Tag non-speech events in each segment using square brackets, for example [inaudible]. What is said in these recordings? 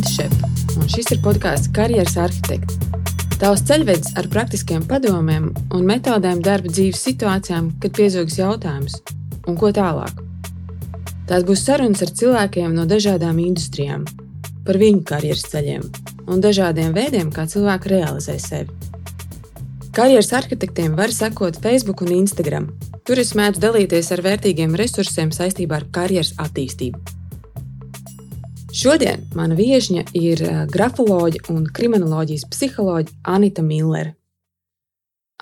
Ginta Šepa, un šis ir podkāsts Karjeras arhitekts. Tavs ceļvedis ar praktiskiem padomiem un metodēm darba dzīves situācijām, kad piezogas jautājums, un ko tālāk. Tās būs sarunas ar cilvēkiem no dažādām industrijām, par viņu karjeras ceļiem un dažādiem veidiem, kā cilvēki realizē sevi. Karjeras arhitektiem var sekot Facebook un Instagram. Tur es mēdzu dalīties ar vērtīgiem resursiem saistībā ar karjeras attīstību. Šodien mana viesņa ir eh, grafoloģija un kriminoloģijas psiholoģija Anita Millere.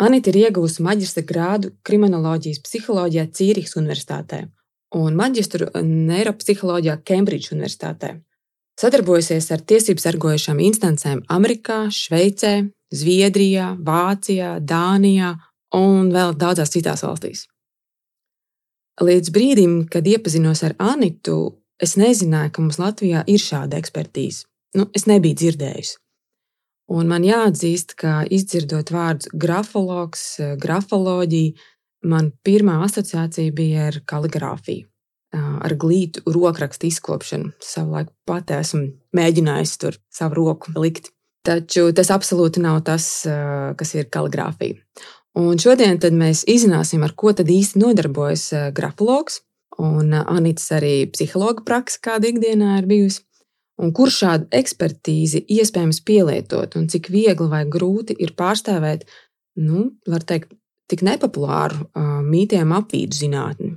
Anita ir ieguvusi maģistra grādu kriminoloģijas psiholoģijā Cīrihas Universitātē un maģistru neiropsiholoģijā Kembridžas Universitātē. Sadarbojusies ar tiesību sargojušām instancēm Amerikā, Šveicē, Zviedrijā, Vācijā, Dānijā un vēl daudzās citās valstīs. Līdz brīdim, kad iepazinos ar Anitu, es nezināju, ka mums Latvijā ir šāda ekspertīze. Nu, es nebiju dzirdējusi. Un man jāatzīst, ka izdzirdot vārdus grafologs, grafoloģija, man pirmā asociācija bija ar kaligrāfiju, ar glītu rokrakstu izkopšanu. Savulaik pat esmu mēģinājusi tur savu roku likt. Taču tas absolūti nav tas, kas ir kaligrāfija. Un šodien mēs izzināsim, ar ko tad īsti nodarbojas grafologs. Un Anītas arī psihologa praksa, kāda ikdienā ir bijusi. Un kur šādu ekspertīzi iespējams pielietot, un cik viegli vai grūti ir pārstāvēt, nu, var teikt, tik nepopulāru uh, mītiem apvīdu zinātni.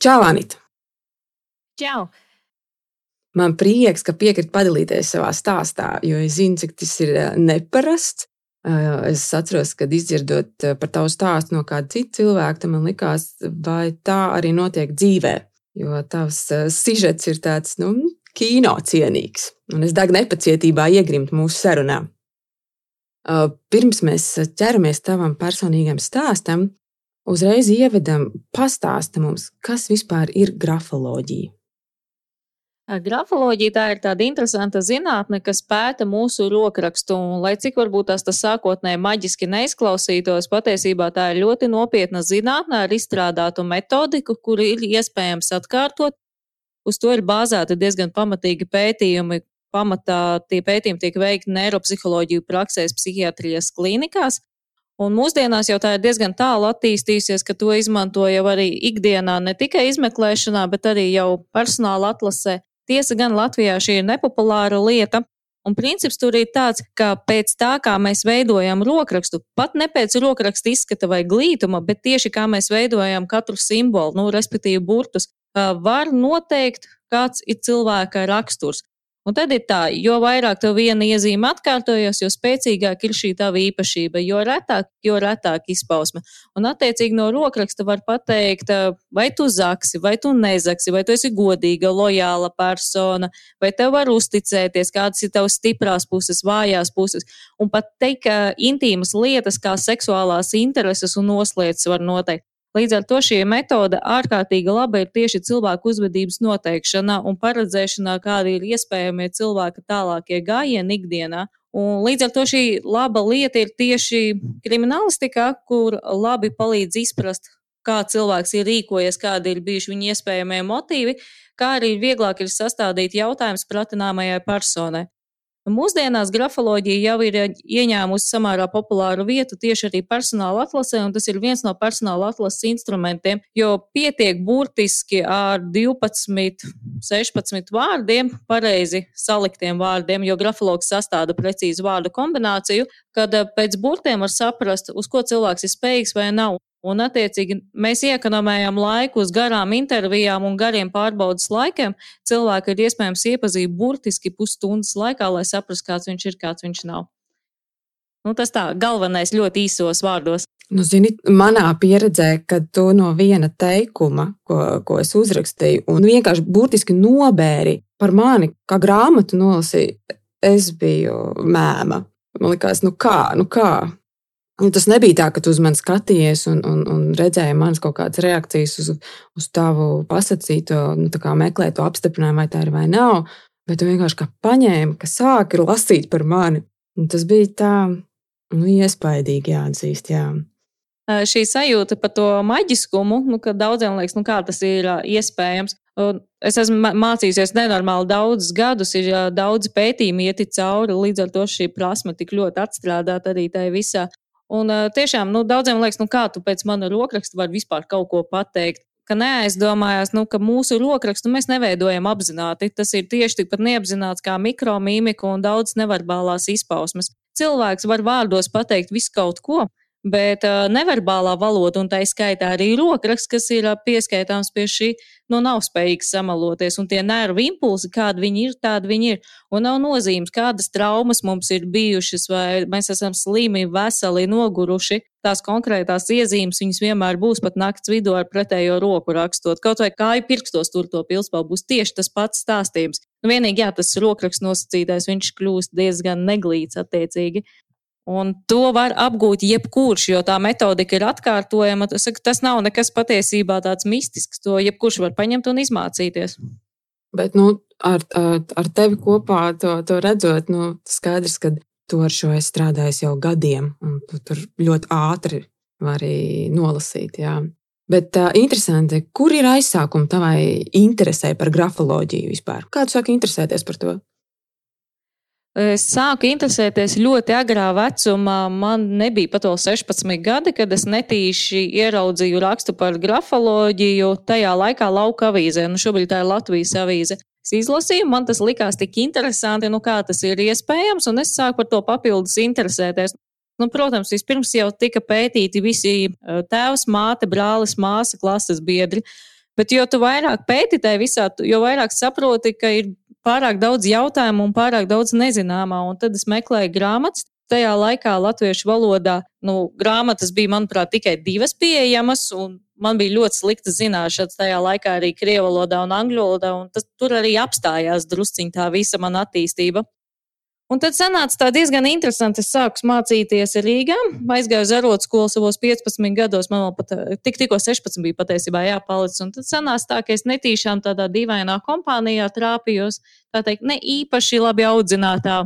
Čau, Anita! Čau! Man prieks, ka piekrīt padalīties savā stāstā, jo es zinu, cik tas ir eh, neparasts. Es atceros, kad izdzirdot par tavu stāstu no kāda cita cilvēka, man likās, vai tā arī notiek dzīvē. Jo tavs sižets ir tāds, nu, kino cienīgs, un es degu nepacietībā iegrimt mūsu sarunā. Pirms mēs ķeramies tavam personīgam stāstam, uzreiz ievedam, pastāsta mums, kas vispār ir grafoloģija. Grafoloģija tā ir tāda interesanta zinātne, kas pēta mūsu rokrakstu, un lai cik varbūt tas, tas sākotnēji maģiski neizklausītos, patiesībā tā ir ļoti nopietna zinātne ar izstrādātu metodiku, kuru ir iespējams atkārtot. Uz to ir bāzēti diezgan pamatīgi pētījumi. Pamatā tie pētījumi tiek veikti neiropsiholoģiju praksēs psihiatrijas klīnikās, Un mūsdienās jau tā ir diezgan tālu attīstījusies, ka to izmanto jau arī ikdienā, ne tikai izmeklēšanā, bet arī jau personāla atlasē. Tiesa gan Latvijā šī ir nepopulāra lieta. Un princips tur ir tāds, ka pēc tā, kā mēs veidojam rokrakstu, pat ne pēc rokraksta izskata vai glītuma, bet tieši kā mēs veidojam katru simbolu, nu, respektīvi burtus, var noteikt, kāds ir cilvēka raksturs. Un tad ir tā, jo vairāk tev viena iezīme atkārtojas, jo spēcīgāk ir šī tava īpašība, jo retāk, jo retāk izpausme. Un attiecīgi no rokraksta var pateikt, vai tu zaksi, vai tu nezaksi, vai tu esi godīga, lojāla persona, vai tev var uzticēties, kādas ir tavas stiprās puses, vājās puses. Un pat teikt, ka intīmas lietas kā seksuālās intereses un noslēdzas var noteikt. Līdz ar to šī metode ārkārtīgi laba ir tieši cilvēku uzvedības noteikšanā un paredzēšanā, kādi ir iespējamie cilvēka tālākie gājieni ikdienā. Un līdz ar to šī laba lieta ir tieši kriminālistikā, kur labi palīdz izprast, kā cilvēks ir rīkojies, kādi ir bijuši viņa iespējamie motīvi, kā arī vieglāk ir sastādīt jautājumus pratināmajai personai. Mūsdienās grafoloģija jau ir ieņēmusi samērā populāru vietu tieši arī personāla atlasē, un tas ir viens no personāla atlases instrumentiem, jo pietiek burtiski ar 12, 16 vārdiem, pareizi saliktiem vārdiem, jo grafologs sastāda precīzu vārdu kombināciju, kad eh, pēc burtiem var saprast, uz ko cilvēks ir spējīgs vai nav. Un, attiecīgi, mēs iekonomējam laiku uz garām intervijām un gariem pārbaudas laikiem. Cilvēku ir iespējams iepazīt burtiski pusstundas laikā, lai saprastu, kāds viņš ir, kāds viņš nav. Nu, tas tā galvenais ļoti īsos vārdos. Nu, zini, manā pieredzē, kad to no viena teikuma, ko, ko es uzrakstīju, un vienkārši burtiski nobēri par mani, kā grāmatu nolasīju, es biju mēma. Man liekas, nu kā, nu kā, Un tas nebija tā, ka tu uz mani skatījies un, un, un redzēji manas kaut kādas reakcijas uz, uz tavu pasakīto, nu, meklēt to apstiprinājumu, vai tā ir vai nav. Bet tu vienkārši kā paņēmi, ka sāki lasīt par mani. Un tas bija tā, nu, iespaidīgi jāatzīst. Jā. Šī sajūta par to maģiskumu, nu, ka daudziem liekas, nu, kā tas ir iespējams. Un es esmu mācījusies nenormāli daudzus gadus, ir daudz pētījumu ieti cauri, līdz ar to šī prasme tik ļoti atstrādāta arī tajā visā. Un tiešām, nu, daudziem liekas, nu, kā tu pēc mana rokraksta vari vispār kaut ko pateikt ka neaizdomājās, nu, ka mūsu rokrakstu mēs neveidojam apzināti. Tas ir tieši tikpat neapzināts kā mikromīmika un daudz neverbālās izpausmes. Cilvēks var vārdos pateikt visu kaut ko, Bet uh, neverbālā valoda, un tā izskaitā arī rokraksts, kas ir uh, pieskaitāms pie šī, nu, nav spējīgs samaloties. Un tie nervu impulsi, kādi viņi ir, tādi viņi ir. Un nav nozīmes, kādas traumas mums ir bijušas, vai mēs esam slimi, veseli, noguruši. Tās konkrētās iezīmes viņas vienmēr būs pat nakts vidū ar pretējo roku rakstot. Kaut vai kāju pirkstos tur to pilspālu būs tieši tas pats stāstījums. Nu, vienīgi, jā, tas rokraksts nosacītais, viņš kļūst diezgan neglīts attiecīgi. Un to var apgūt jebkurš, jo tā metodika ir atkārtojama. Saku, tas nav nekas patiesībā tāds mistisks. To jebkurš var paņemt un izmācīties. Bet nu, ar, ar, tevi kopā to, to redzot, nu, skaidrs, ka tu ar šo esi strādājis jau gadiem, un tu tur ļoti ātri vari nolasīt. Jā. Bet uh, interesanti, kur ir aizsākumi tavai interesē par grafoloģiju vispār? Kādu sāki interesēties par to? Es sāku interesēties ļoti agrā vecumā. Man nebija pat vēl 16 gadi, kad es netīši ieraudzīju rakstu par grafoloģiju tajā laikā lauka avīzē. Nu, šobrīd tā ir Latvijas avīze. Es izlasīju, man tas likās tik interesanti, nu kā tas ir iespējams, un es sāku par to papildus interesēties. Nu, protams, vispirms jau tika pētīti visi eh, tēvs, māte, brālis, māsa, klases biedri. Bet jo vairāk pēti tajā visā, jo vairāk saproti, ka ir pārāk daudz jautājumu un pārāk daudz nezināmā. Un tad es meklēju grāmatas. Tajā laikā latviešu valodā nu, grāmatas bija, manuprāt, tikai divas pieejamas, un man bija ļoti slikta zināšanas tajā laikā arī krievu valodā un angļu valodā, un tas tur arī apstājās drusciņā tā visa mana attīstība. Un tad sanāca tā diezgan interesanti. Es sāku mācīties Rīgā, aizgāju uz arotu skolu savos 15 gados. Man vēl pat eh, tik, tikko 16 bija patiesībā jāpalic. Un tad sanāca tā, ka es netīšām tādā dīvainā kompānijā trāpījos, tā teikt, ne īpaši labi audzinātā.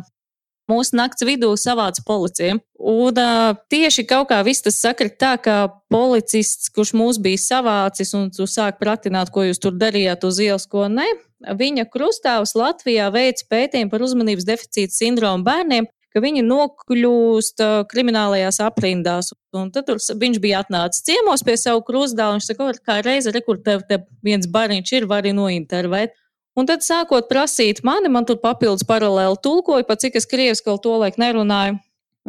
Mūsu nakts vidū savāca policija. Un uh, tieši kaut kā viss tas sakrit tā, ka policists, kurš mūs bija savācis un tu sāk pratināt, ko jūs tur darījāt uz ielas, ko ne, viņa krustāvs Latvijā veic pētījumu par uzmanības deficīta sindromu bērniem, ka viņi nokļūst kriminālajās aprindās. Un tad viņš bija atnācis ciemos pie savu krustdālu, un viņš saka, kā reize, re, kur tev te viens bariņš ir, vari nointervēt. Un tad sākot prasīt mani, man tur papildus paralēli tulkoja, pat cik es krieviski vēl to laiku nerunāju.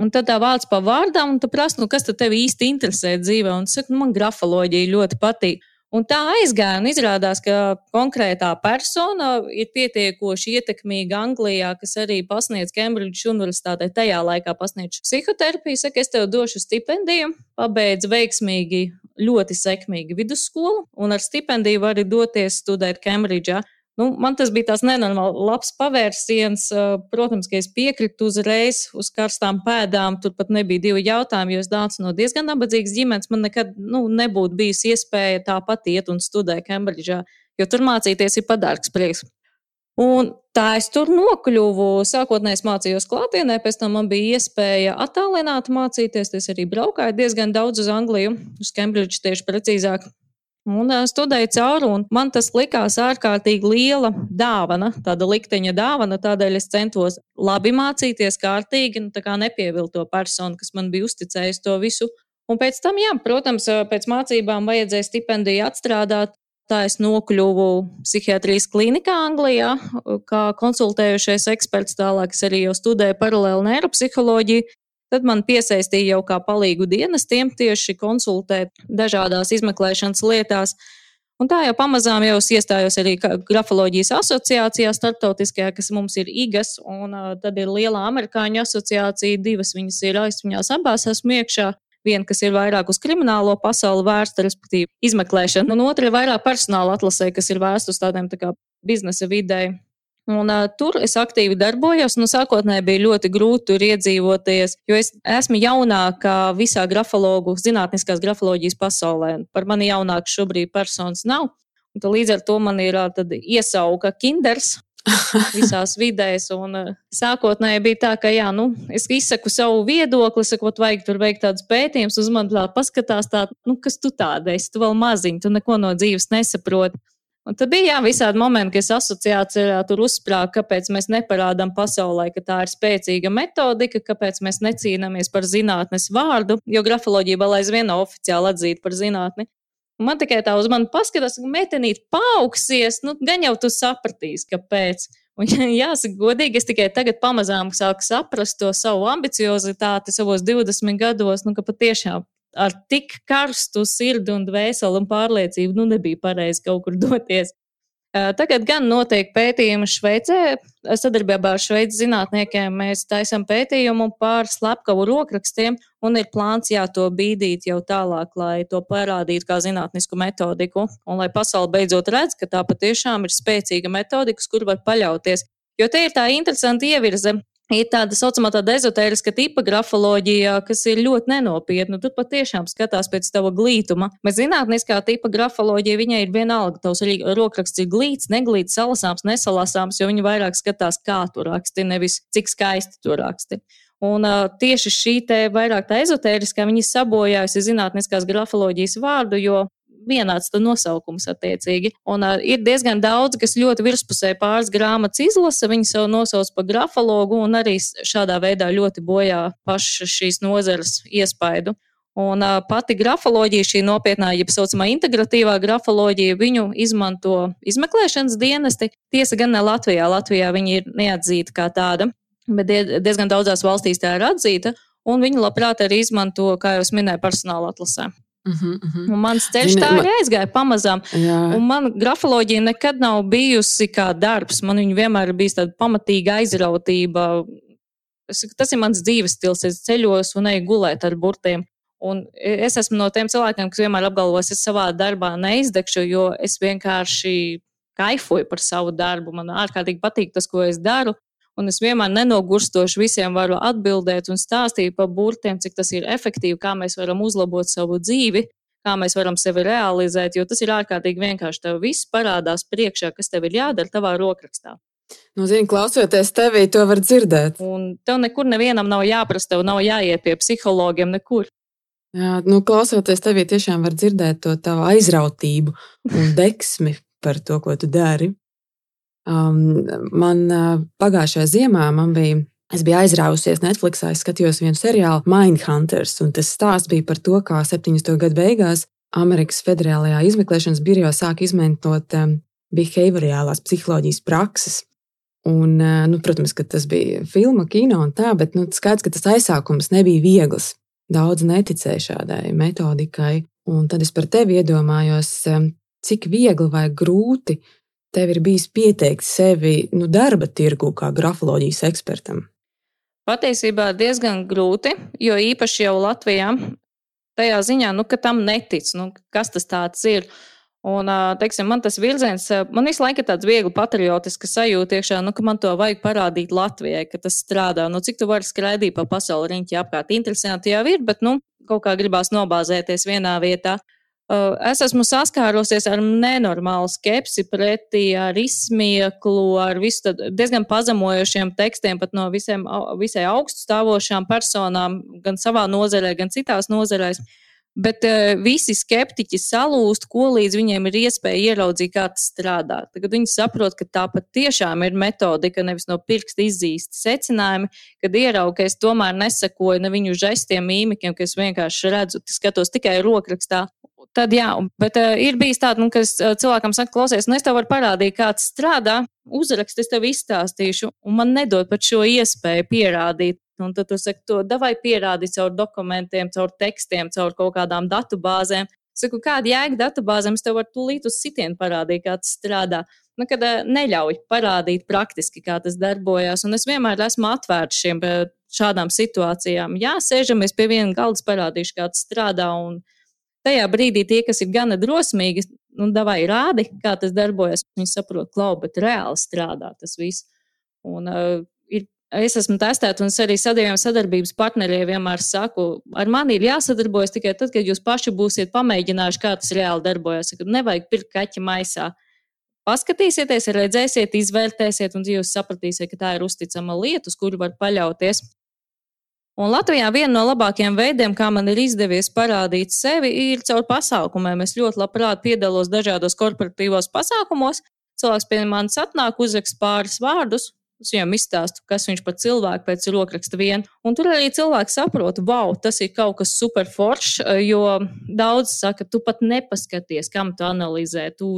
Un tad tā vārds pa vārdām, un tu prasa, nu, kas tad tev īsti interesē dzīvē, un saka, nu, man grafoloģija ļoti patīk. Un tā aizgāja un izrādās, ka konkrētā persona ir pietiekoši ietekmīga Anglijā, kas arī pasniedz Cambridge Universitātē. Tajā laikā pasniedz psihoterapiju, saka, es tev došu stipendiju, pabeidz veiksmīgi, ļoti sekmīgi vidusskolu, un ar stipendiju vari doties studēt Cambridge'ā. Nu, man tas bija tāds nenormāli labs pavērsiens. Protams, ka es piekritu uzreiz uz karstām pēdām. Tur pat nebija divi jautājumi, jo es nācu no diezgan nabadzīgas ģimenes. Man nekad nu, nebūtu bijusi iespēja tāpat iet un studēt Cambridge'ā, jo tur mācīties ir padārgs prieks. Un tā es tur nokļuvu. Sākotnēji es mācījos klātienē, pēc tam man bija iespēja attālināt mācīties. Es arī braukāju diezgan daudz uz Angliju, uz Cambridge tieši precīzāk. Un studēju cauri, un man tas likās ārkārtīgi liela dāvana, tāda likteņa dāvana. Tādēļ es centos labi mācīties, kārtīgi, nu, nepievilkt to personu, kas man bija uzticējusi to visu. Un pēc tam, jā, protams, pēc mācībām vajadzēja stipendiju atstrādāt. Tā es nokļuvu psihiatrijas klinikā Anglijā, kā konsultējušais eksperts. Tālāk es arī studēju paralēli neiropsiholoģiju. Tad man piesaistīja jau kā palīgu dienestiem tieši konsultēt dažādās izmeklēšanas lietās. Un tā jau pamazām jau iestājos arī grafoloģijas asociācijā, starptautiskajā, kas mums ir IGAS, un uh, tad ir liela amerikāņu asociācija, divas viņas ir aizsmeļās abās esmu iekšā. Viena, kas ir vairāk uz kriminālo pasauli vērsta, respektīvi izmeklēšana, un otra ir vairāk personāla atlasē, kas ir vērsta uz tādiem tā kā biznesa videi. Un, uh, tur es aktīvi darbojos. Nu, sākotnēji bija ļoti grūti tur iedzīvoties, jo es esmu jaunākā visā grafologu, zinātniskās grafoloģijas pasaulē. Par mani jaunāku šobrīd personas nav. Un, līdz ar to man ir uh, iesauka kinders, [laughs] visās vidēs. Un, uh, sākotnēji bija tā, ka jā, nu, es izsaku savu viedokli, saku, vajag tur veikt tādus pētījumus, uz mani tā paskatās, tā, nu, kas tu tāda esi, tu vēl maziņš, tu neko no dzīves nesaproti. Un tad bija jā, visādi momenti, kas asociācijā tur uzsprāga, kāpēc mēs neparādām pasaulē, ka tā ir spēcīga metodika, kāpēc mēs necīnāmies par zinātnes vārdu, jo grafoloģija vēl aizvien nav oficiāli atzīta par zinātni. Un man tikai tā uz mani paskatās, ka metenīt paaugsies, nu, gan jau tu sapratīsi, kāpēc. Un, jāsaka, godīgi, es tikai tagad pamazām sāku saprast to savu ambiciozitāti savos 20 gados, nu, ka patiešām ar tik karstu sirdi un dvēseli un pārliecību nu, nebija pareizi kaut kur [laughs] doties. Tagad gan notiek pētījumi Šveicē. Sadarbībā ar Šveices zinātniekiem mēs taisām pētījumu par slepkavu rokrakstiem, un ir plāns jā, to bīdīt jau tālāk, lai to parādītu kā zinātnisku metodiku, un lai pasaule beidzot redz, ka tā patiešām ir spēcīga metodika, uz kuru var paļauties. Jo te ir tā interesanta ievirze ir tāda saucamā tāda ezotēriska tipa grafoloģija, kas ir ļoti nenopietna. Tur patiešām skatās pēc tava glītuma. Bet zinātniskā tipa grafoloģija viņai ir vienalga. Tavs rokraksts ir glīts, neglīts, salasāms, nesalasāms, jo viņi vairāk skatās, kā tu raksti, nevis cik skaisti tu raksti. Un uh, tieši šī te vairāk tā ezotēriskā, viņa sabojājusi zinātniskās grafoloģijas vārdu, jo vienāds nosaukums attiecīgi. Un uh, ir diezgan daudz, kas ļoti virspusē pāris grāmatas izlasa, viņi sev nosauc par grafologu un arī šādā veidā ļoti bojā pašu šīs nozares iespaidu. Un uh, pati grafoloģija, šī nopietnā, jeb tā saucamā integratīvā grafoloģija, viņu izmanto izmeklēšanas dienesti. Tiesa gan ne Latvijā, Latvijā viņi ir neatzīta kā tāda, bet diezgan daudzās valstīs tā ir atzīta. Un viņi labprāt arī izmanto, kā jau minēju, personāla atlasē. Uh -huh, uh -huh. Un mans ceļš Zini, tā arī aizgāja pamazām. Man grafoloģija nekad nav bijusi kā darbs. Man viņa vienmēr ir bijusi tāda pamatīga aizrautība. Tas ir mans dzīves stils. Es ceļos un eju gulēt ar burtiem. Un es esmu no tiem cilvēkiem, kas vienmēr apgalvo, es savā darbā neizdegšu, jo es vienkārši kaifoju par savu darbu. Man ārkārtīgi patīk tas, ko es daru. Un es vienmēr nenogurstoši visiem varu atbildēt un stāstīt par burtiem, cik tas ir efektīvi, kā mēs varam uzlabot savu dzīvi, kā mēs varam sevi realizēt, jo tas ir ārkārtīgi vienkārši. Tev viss parādās priekšā, kas tev ir jādara tavā rokrakstā. Nu, zini, klausoties tevī, to var dzirdēt. Un tev nekur nevienam nav jāprasa, tev nav jāiet pie psihologiem, nekur. Jā, nu, klausoties tevī, tiešām var dzirdēt to tavu aizrautību un deksmi par to, ko tu dari. Um, man uh, pagājušajā ziemā man bija. Es biju aizrāvusies Netflixā, es skatījos vienu seriālu Mindhunters, un tas stāsts bija par to, kā 70. gadu beigās Amerikas Federālajā izmeklēšanas birojā sāk izmantot um, behaviorālās psiholoģijas prakses. Un, uh, nu, protams, ka tas bija filma, kino un tā, bet nu, skaidrs, ka tas aizsākums nebija viegls. Daudz neticēja šādai metodikai. Un tad es par tevi iedomājos, um, cik viegli vai grūti tev ir bijis pieteikt sevi nu, darba tirgu kā grafoloģijas ekspertam? Patiesībā diezgan grūti, jo īpaši jau Latvijā tajā ziņā, nu, ka tam netic, nu, kas tas ir. Un, teiksim, man tas virziens, man visu laiku ir tāds viegli patriotisks sajūta iekšā, nu, ka man to vajag parādīt Latvijai, ka tas strādā. Nu, cik tu vari skraidīt pa pasauli riņķi apkārt? Interesanti jau ir, bet, nu, kaut kā gribās nobāzēties vienā vietā. Es esmu saskārusies ar nenormālu skepsi pretī, ar izsmieklu, ar diezgan pazemojošiem tekstiem, pat no visiem, visai augstu stāvošām personām, gan savā nozarē, gan citās nozarēs. Bet uh, visi skeptiķi salūst, ko līdz viņiem ir iespēja ieraudzīt, kā tas strādā. Tagad viņi saprot, ka tā patiešām ir metodika, nevis no pirksta izzīsti secinājumi, kad ierauga, ka es tomēr nesakoju ne viņu žestiem, mīmikiem, ka es vienkārši redzu, skatos tikai rokrakstā Tad jā, bet uh, ir bijis tāds, nu, ka uh, cilvēkam saka, klausies, nu es tev varu parādīt, kā tas strādā, uzrakst, es tev izstāstīšu, un man nedod pat šo iespēju pierādīt. Un tad tu saki, to davai pierādi caur dokumentiem, caur tekstiem, caur kaut kādām datu bāzēm. Saku, kāda jēga datubāzēm, es tev varu tūlīt uz sitienu parādīt, kā tas strādā. Nu, kad uh, neļauj parādīt praktiski, kā tas darbojas. Un es vienmēr esmu atvērts šiem šādām situācijām. Jā, sēžamies pie viena galda, parādīšu, kā tas strādā. Un, tajā brīdī tie, kas ir gana drosmīgi, nu, davai rādi, kā tas darbojas. Viņi saprot, klau, bet reāli strādā tas viss. Un, uh, ir, es esmu testēta, un es arī sadarbības sadarbības partneriem vienmēr saku, ar mani ir jāsadarbojas tikai tad, kad jūs paši būsiet pamēģinājuši, kā tas reāli darbojas. Kad nevajag pirkt kaķa maisā. Paskatīsieties, redzēsiet, izvērtēsiet, un jūs sapratīsiet, ka tā ir uzticama lieta, uz kuru var paļauties. Un Latvijā viena no labākajiem veidiem, kā man ir izdevies parādīt sevi, ir caur pasākumiem. Es ļoti labprāt piedalos dažādos korporatīvos pasākumos. Cilvēks pie manis atnāk, uzrakst pāris vārdus, Es viņam izstāstu, kas viņš par cilvēku pēc rokraksta vien. Un tur arī cilvēki saprot, wow, tas ir kaut kas super foršs, jo daudz saka, tu pat nepaskaties, kam tu analizē. Tu,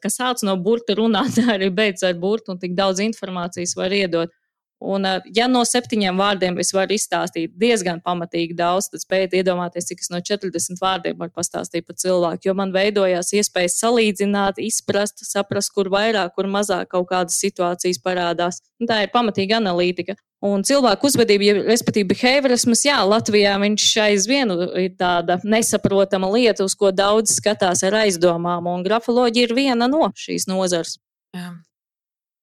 kas sāc no burta runāt, [laughs] arī beidz ar burtu un tik daudz informācijas var iedot. Un, ja no septiņiem vārdiem es varu izstāstīt diezgan pamatīgi daudz, tad spējiet iedomāties, cik es no 40 vārdiem varu pastāstīt par cilvēku. Jo man veidojās iespējas salīdzināt, izprast, saprast, kur vairāk, kur mazāk kaut kādas situācijas parādās. Un tā ir pamatīga analītika. Un cilvēku uzvedība, respektīvi, behaviorisms, jā, Latvijā viņš aizvien ir tāda nesaprotama lieta, uz ko daudz skatās ar aizdomām, un grafoloģija ir viena no šīs nozars. Jā.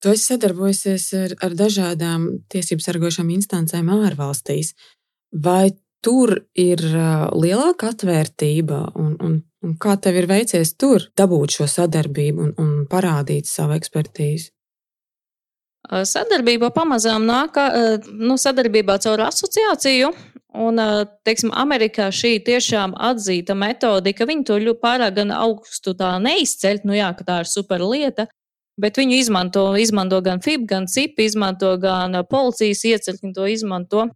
Tu esi sadarbojusies ar, ar dažādām tiesību sargošām instancēm ārvalstīs. Vai tur ir lielāka atvērtība, un, un, un kā tev ir veicies tur dabūt šo sadarbību un, un parādīt savu ekspertīzi? Sadarbība pamazām nāk nu, sadarbībā caur asociāciju. Un, teiksim, Amerikā šī tiešām atzīta metodika, viņi to pārāk gan augstu neizceļ, nu jā, ka tā ir super lieta, Bet viņu izmanto, izmanto gan FIB, gan CIP, izmanto gan policijas ieceļi, to izmanto.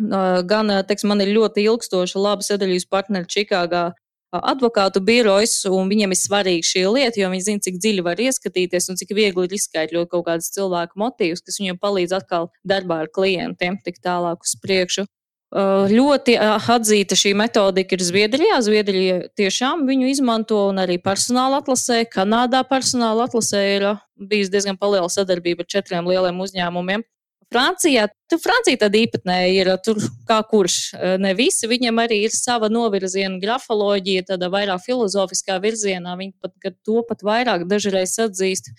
Gan, teiksim, man ir ļoti ilgstoša, laba sadarbības partneri Čikāgā advokātu birojas, un viņiem ir svarīga šī lieta, jo viņi zina, cik dziļi var ieskatīties un cik viegli ir izskaidrot kaut kādus cilvēku motīvus, kas viņiem palīdz atkal darbā ar klientiem tik tālāk uz priekšu. Uh, ļoti uh, atzīta šī metodika ir Zviedrijā. Zviedrija tiešām viņu izmanto un arī personāla atlasē. Kanādā personāla atlasē ir uh, bijusi diezgan liela sadarbība ar četriem lieliem uzņēmumiem. Francijā, tu Francija tad īpatnēji ir, tur kā kurš, ne visi, viņam arī ir sava novirziena grafoloģija, tāda vairāk filozofiskā virzienā, viņi pat to pat vairāk dažreiz atzīst.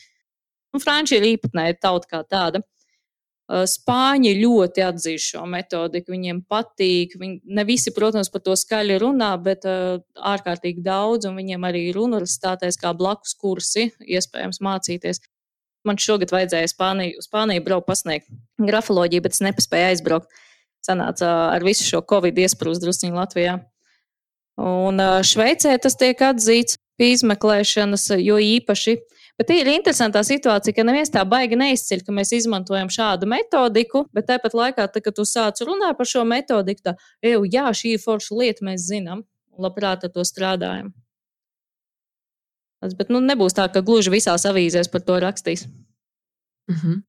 Un Francija ir īpatnēja tauta kā tāda. Spāņi ļoti atzīst šo metodiku, viņiem patīk. Viņi, ne visi, protams, par to skaļi runā, bet uh, ārkārtīgi daudz, un viņiem arī ir universitātēs kā blakus kursi, iespējams mācīties. Man šogad vajadzēja Spāniju, uz Spāniju braukt pasniegt grafoloģiju, bet es nepaspēju aizbraukt. Sanāca ar visu šo covid iesprūst drusciņu Latvijā. Un uh, Šveicē tas tiek atzīts pie izmeklēšanas, jo īpaši uh, Bet ir interesantā situācija, ka neviens tā baigi neizceļ, ka mēs izmantojam šādu metodiku, bet tāpat laikā, tā, kad tu sāc runāt par šo metodiku, eju, jā, šī ir forša lieta, mēs zinām, un labprāt ar to strādājam. Bet nu, nebūs tā, ka gluži visās avīzēs par to rakstīs. Mm -hmm.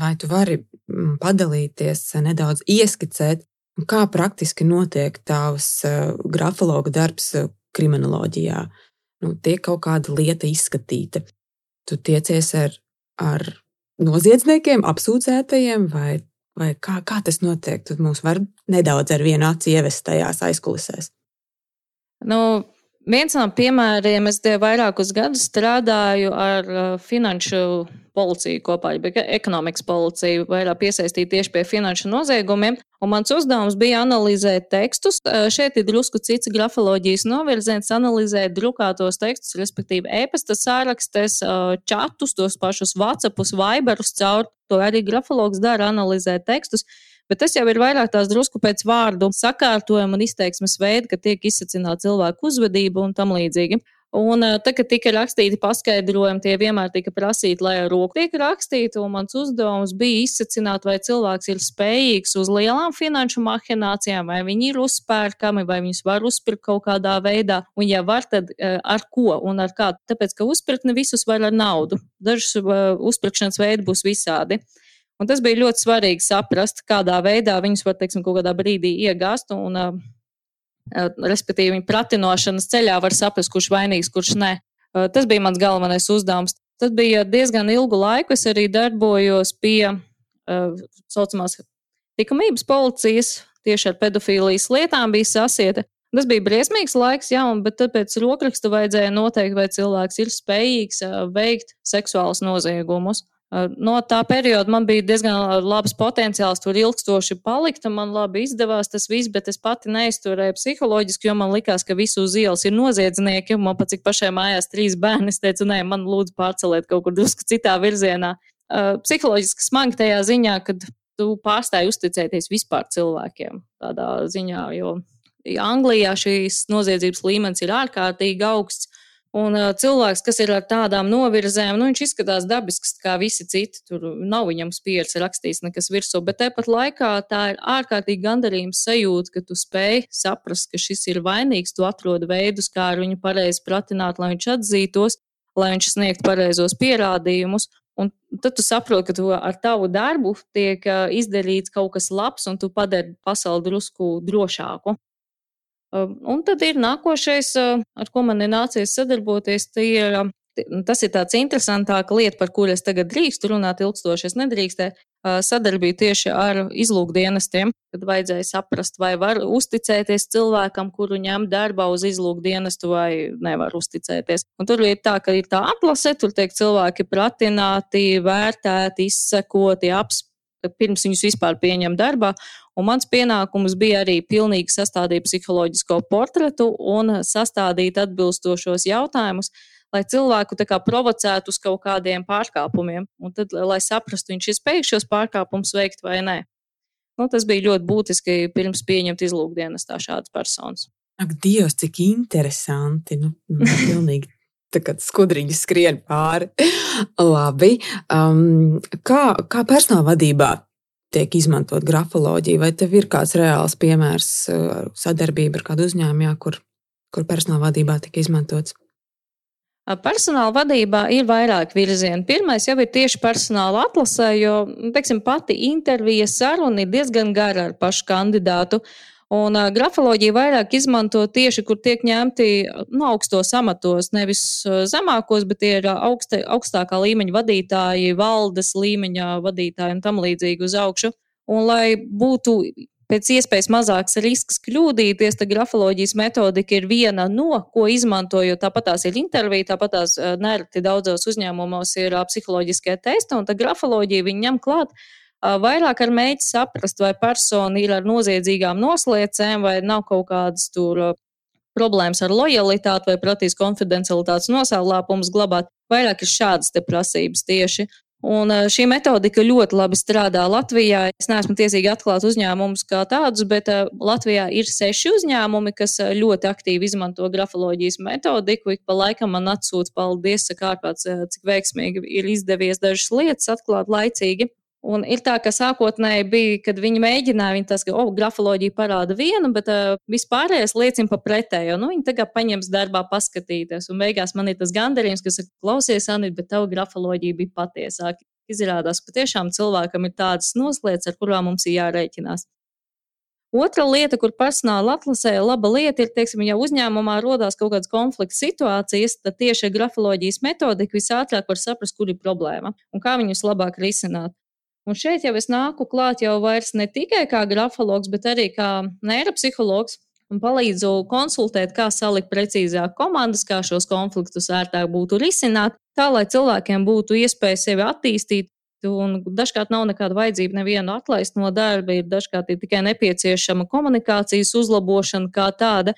Vai tu vari mm, padalīties, nedaudz ieskicēt, kā praktiski notiek tavs uh, grafologa darbs uh, kriminoloģijā? Nu, tiek kaut kāda lieta izskatīta tu tiecies ar, ar noziedzniekiem, apsūdzētajiem, vai, vai kā, kā tas notiek? Tad mums var nedaudz ar vienu aci ievest tajās aizkulisēs. Nu, viens no piemēriem, es vairākus gadus strādāju ar uh, finanšu policiju kopā, bija ekonomikas policija, vairāk piesaistīta tieši pie finanšu noziegumiem. Un mans uzdevums bija analizēt tekstus. Šeit ir drusku cits grafoloģijas novirziens, analizēt drukātos tekstus, respektīvi e-pasta sārakstes, čatus, tos pašus WhatsAppus, Viberus caur. To arī grafologs dara, analizēt tekstus. Bet tas jau ir vairāk tās drusku pēc vārdu sakārtojuma un izteiksmes veida, ka tiek izsacināta cilvēku uzvedība un tam līdzīgi. Un tad, kad tika rakstīti paskaidrojumi, tie vienmēr tika prasīti, lai ar roku tiek rakstīti. Mans uzdevums bija izsacināt, vai cilvēks ir spējīgs uz lielām finanšu mahinācijām, vai viņi ir uzpērkami, vai viņus var uzpirkt kaut kādā veidā. Un, ja var, tad ar ko un ar kā? Tāpēc, ka uzpirkt ne visus var ar naudu. Dažus uzpirkšanas veidi būs visādi. Un tas bija ļoti svarīgi saprast, kādā veidā viņus var, teiksim, kaut kādā brīdī iegāzt. Un, uh, respektīvi, viņa pratinošanas ceļā var saprast, kurš vainīgs, kurš nē. Eh, tas bija mans galvenais uzdevums. Tas bija diezgan ilgu laiku. Es arī darbojos pie uh, saucamās likumības policijas, tieši ar pedofīlijas lietām bija sasieta. Tas bija briesmīgs laiks, jā, bet tāpēc rokrakstu vajadzēja noteikt, vai cilvēks ir spējīgs uh, veikt seksuālus noziegumus. No tā perioda man bija diezgan labs potenciāls tur ilgstoši palikt, un man labi izdevās tas viss, bet es pati neizturēju psiholoģiski, jo man likās, ka visu uz ielas ir noziedznieki, man pat cik pašai mājās trīs bērni, es teicu, nē, man lūdzu pārceliet kaut kur drusku citā virzienā. Psiholoģiski smagi tajā ziņā, kad tu pārstāji uzticēties vispār cilvēkiem tādā ziņā, jo Anglijā šīs noziedzības līmenis ir ārkārtīgi augsts. Un uh, cilvēks, kas ir ar tādām novirzēm, nu, viņš izskatās dabisks kā visi citi. Tur nav viņam spiedas rakstīts nekas virsū, bet tāpat laikā tā ir ārkārtīgi gandarījums sajūta, ka tu spēj saprast, ka šis ir vainīgs, tu atrod veidus, kā ar viņu pareizi pratināt, lai viņš atzītos, lai viņš sniegtu pareizos pierādījumus. Un tad tu saproti, ka tu ar tavu darbu tiek izdarīts kaut kas labs, un tu padari pasauli drusku drošāku. Un tad ir nākošais, ar ko man ir nācies sadarboties, ir, tas ir tāds interesantāka lieta, par kuru es tagad drīkstu runāt ilgstoši. Es nedrīkstēju sadarbību tieši ar izlūkdienestiem, kad vajadzēja saprast, vai var uzticēties cilvēkam, kuru ņem darbā uz izlūkdienestu, vai nevar uzticēties. Un tur ir tā, ka ir tā atlase, tur tiek cilvēki pratināti, vērtēti, izsekoti, apspriesti pirms viņus vispār pieņem darbā. Un mans pienākums bija arī pilnīgi sastādīt psiholoģisko portretu un sastādīt atbilstošos jautājumus, lai cilvēku kā, provocētu uz kaut kādiem pārkāpumiem, un tad, lai saprastu, viņš ir spējīgs šos pārkāpumus veikt vai nē. Nu, tas bija ļoti būtiski pirms pieņemt izlūkdienas tā šādas personas. Ak, Dievs, cik interesanti! Nu, [laughs] pilnīgi kā skudriņi skrien pāri. Labi. Um, kā, kā personāla vadībā tiek izmantot grafoloģija, vai tev ir kāds reāls piemērs uh, sadarbība ar kādu uzņēmumu, jā, kur, kur personāla vadībā tika izmantots? Personāla vadībā ir vairāk virzieni. Pirmais jau ir tieši personāla atlasē, jo teiksim, pati intervija saruna ir diezgan gara ar pašu kandidātu. Un uh, grafoloģija vairāk izmanto tieši, kur tiek ņemti nu, augstos amatos, nevis uh, zemākos, bet tie ir augsta, augstākā līmeņa vadītāji, valdes līmeņa vadītāji un tam līdzīgi uz augšu. Un lai būtu pēc iespējas mazāks risks kļūdīties, tad grafoloģijas metodika ir viena no, ko izmantojot. Tāpat tās ir intervija, tāpat tās nereti daudzos uzņēmumos ir psiholoģiskie testi, un tā grafoloģija viņi ņem klāt vairāk ar mēģi saprast, vai persona ir ar noziedzīgām noslēcēm, vai nav kaut kādas tur problēmas ar lojalitāti vai protīs konfidencialitātes nosauklāpumus glabāt. Vairāk ir šādas prasības tieši. Un šī metodika ļoti labi strādā Latvijā. Es neesmu tiesīgi atklāt uzņēmumus kā tādus, bet Latvijā ir seši uzņēmumi, kas ļoti aktīvi izmanto grafoloģijas metodiku. Ik pa laikam man atsūta paldies, saka ārpats, cik veiksmīgi ir izdevies dažas lietas atklāt laicīgi. Un ir tā, ka sākotnēji bija, kad viņi mēģināja, viņi tas, ka, oh, grafoloģija parāda vienu, bet uh, vispārējais liecina par pretējo. Nu, viņi tagad paņems darbā paskatīties, un beigās man ir tas gandarījums, kas ir klausies, Anita, bet tava grafoloģija bija patiesāka. Izrādās, ka tiešām cilvēkam ir tādas noslēdzes, ar kurām mums ir jārēķinās. Otra lieta, kur personāla atlasē, laba lieta ir, teiksim, ja uzņēmumā rodās kaut kādas konflikta situācijas, tad tieši ar grafoloģijas metodiku visātrāk var saprast, kur ir problēma un kā viņus labāk risināt. Un šeit jau es nāku klāt jau vairs ne tikai kā grafologs, bet arī kā neiropsihologs un palīdzu konsultēt, kā salikt precīzāk komandas, kā šos konfliktus ērtāk būtu risināt, tā lai cilvēkiem būtu iespēja sevi attīstīt. Un dažkārt nav nekāda vajadzība nevienu atlaist no darba, ir dažkārt ir tikai nepieciešama komunikācijas uzlabošana kā tāda.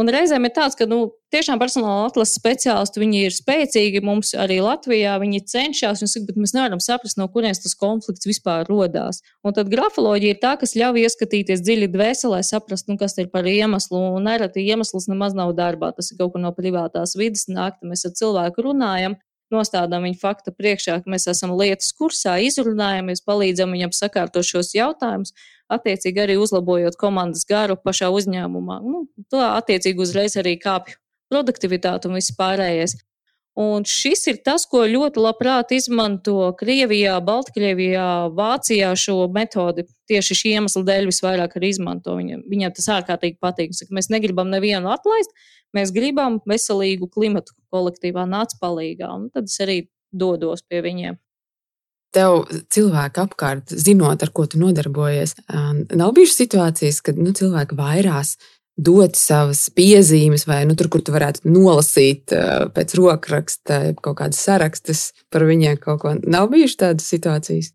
Un reizēm ir tāds, ka nu, tiešām personāla atlases speciālisti ir spēcīgi. Mums arī Latvijā viņi cenšas, saka, bet mēs nevaram saprast, no kurienes tas konflikts vispār radās. Un tad grafoloģija ir tā, kas ļauj ieskatīties dziļi dvēselē, saprast, nu, kas ir par iemeslu. Un nereti iemesls nemaz nav darbā. Tas ir kaut kur no privātās vidas nāk, mēs ar cilvēku runājam nostādām viņu faktu priekšā, ka mēs esam lietas kursā, izrunājamies, palīdzam viņam sakārtot šos jautājumus, attiecīgi arī uzlabojot komandas garu pašā uzņēmumā. Nu, to attiecīgi uzreiz arī kāpju produktivitāte un viss pārējais. Un šis ir tas, ko ļoti labprāt izmanto Krievijā, Baltkrievijā, Vācijā šo metodi. Tieši šī iemesla dēļ visvairāk arī izmanto. Viņam, viņam tas ārkārtīgi patīk. Saka, mēs negribam nevienu atlaist, mēs gribam veselīgu klimatu kolektīvā nāc palīgā. Un tad es arī dodos pie viņiem. Tev cilvēki apkārt, zinot, ar ko tu nodarbojies, nav bijušas situācijas, kad nu, cilvēki vairās dot savas piezīmes, vai nu, tur, kur tu varētu nolasīt uh, pēc rokraksta kaut kādas sarakstus par viņiem kaut ko. Nav bijušas tādas situācijas.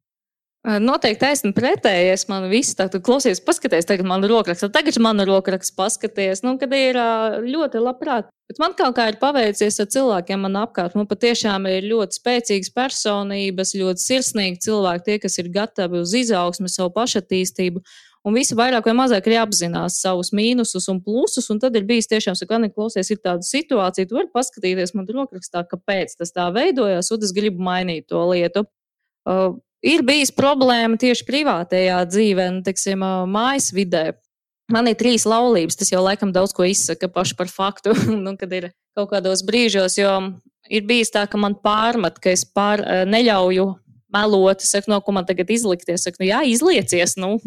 Noteikti taisnība pretējies. Man viss tā, tu klausies, paskaties, tagad man rokraksts, tagad man rokraksts paskaties, nu, kad ir ļoti labprāt. Bet man kaut kā ir paveicies ar cilvēkiem man apkārt. Man patiešām ir ļoti spēcīgas personības, ļoti sirsnīgi cilvēki, tie, kas ir gatavi uz izaugsmu, savu pašattīstību. Un visi vairāk vai mazāk ir apzinās savus mīnusus un plusus. Un tad ir bijis tiešām, ka, klausies, ir tāda situācija, tu vari paskatīties man rokrakstā, kāpēc tas tā veidojās, un es gribu mainīt to lietu. Uh, ir bijis problēma tieši privātajā dzīvē, nu, teiksim, mājas vidē. Man ir trīs laulības, tas jau laikam daudz ko izsaka paši par faktu, [laughs] nu, kad ir kaut kādos brīžos, jo ir bijis tā, ka man pārmet, ka es pār, neļauju melot, saku, no ko man tagad izlikties, saku, nu jā, izliecies, nu,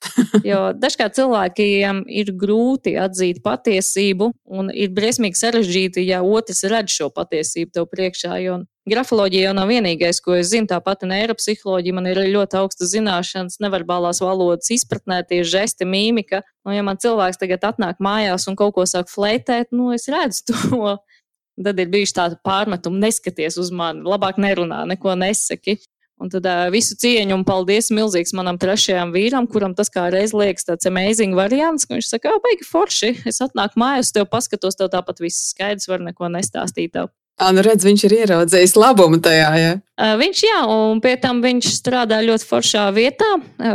[laughs] Jo dažkārt cilvēkiem ir grūti atzīt patiesību, un ir briesmīgi sarežģīti, ja otrs redz šo patiesību tev priekšā. Jo grafoloģija jau nav vienīgais, ko es zinu. Tāpat neiropsiholoģija man ir ļoti augsta zināšanas, neverbālās valodas izpratnē, tie žesti, mīmika. Nu, ja man cilvēks tagad atnāk mājās un kaut ko sāk fleitēt, nu es redzu to. [laughs] Tad ir bijuši tādi pārmetumi, neskaties uz mani, labāk nerunā, neko nesaki. Un tad uh, visu cieņu un paldies milzīgs manam trešajam vīram, kuram tas kā reiz liekas tāds amazing variants, ka viņš saka, baigi forši, es atnāku mājās, tev paskatos, tev tāpat viss skaidrs, var neko nestāstīt tev. Nu redz, viņš ir ieraudzījis labumu tajā. Ja? Viņš, jā, un pie tam viņš strādā ļoti foršā vietā.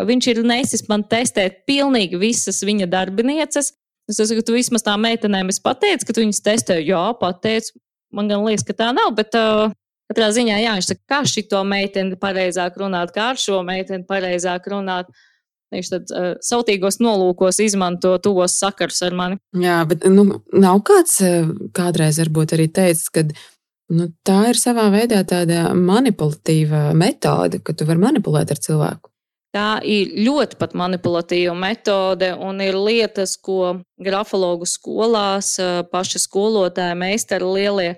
Viņš ir nesis man testēt pilnīgi visas viņa darbinieces. Es saku, tu vismaz tā meitenēm es pateicu, ka tu viņas testē. Jā, pateicu. Man gan liekas, ka tā nav, bet uh, Katrā ziņā, jā, viņš saka, kā šito meiteni pareizāk runāt, kā ar šo meiteni pareizāk runāt. Viņš tad uh, sautīgos nolūkos izmanto tos sakars ar mani. Jā, bet nu, nav kāds kādreiz varbūt arī teicis, ka nu, tā ir savā veidā tāda manipulatīva metode, ka tu vari manipulēt ar cilvēku. Tā ir ļoti pat manipulatīva metode, un ir lietas, ko grafologu skolās paši skolotāji, meistari lielie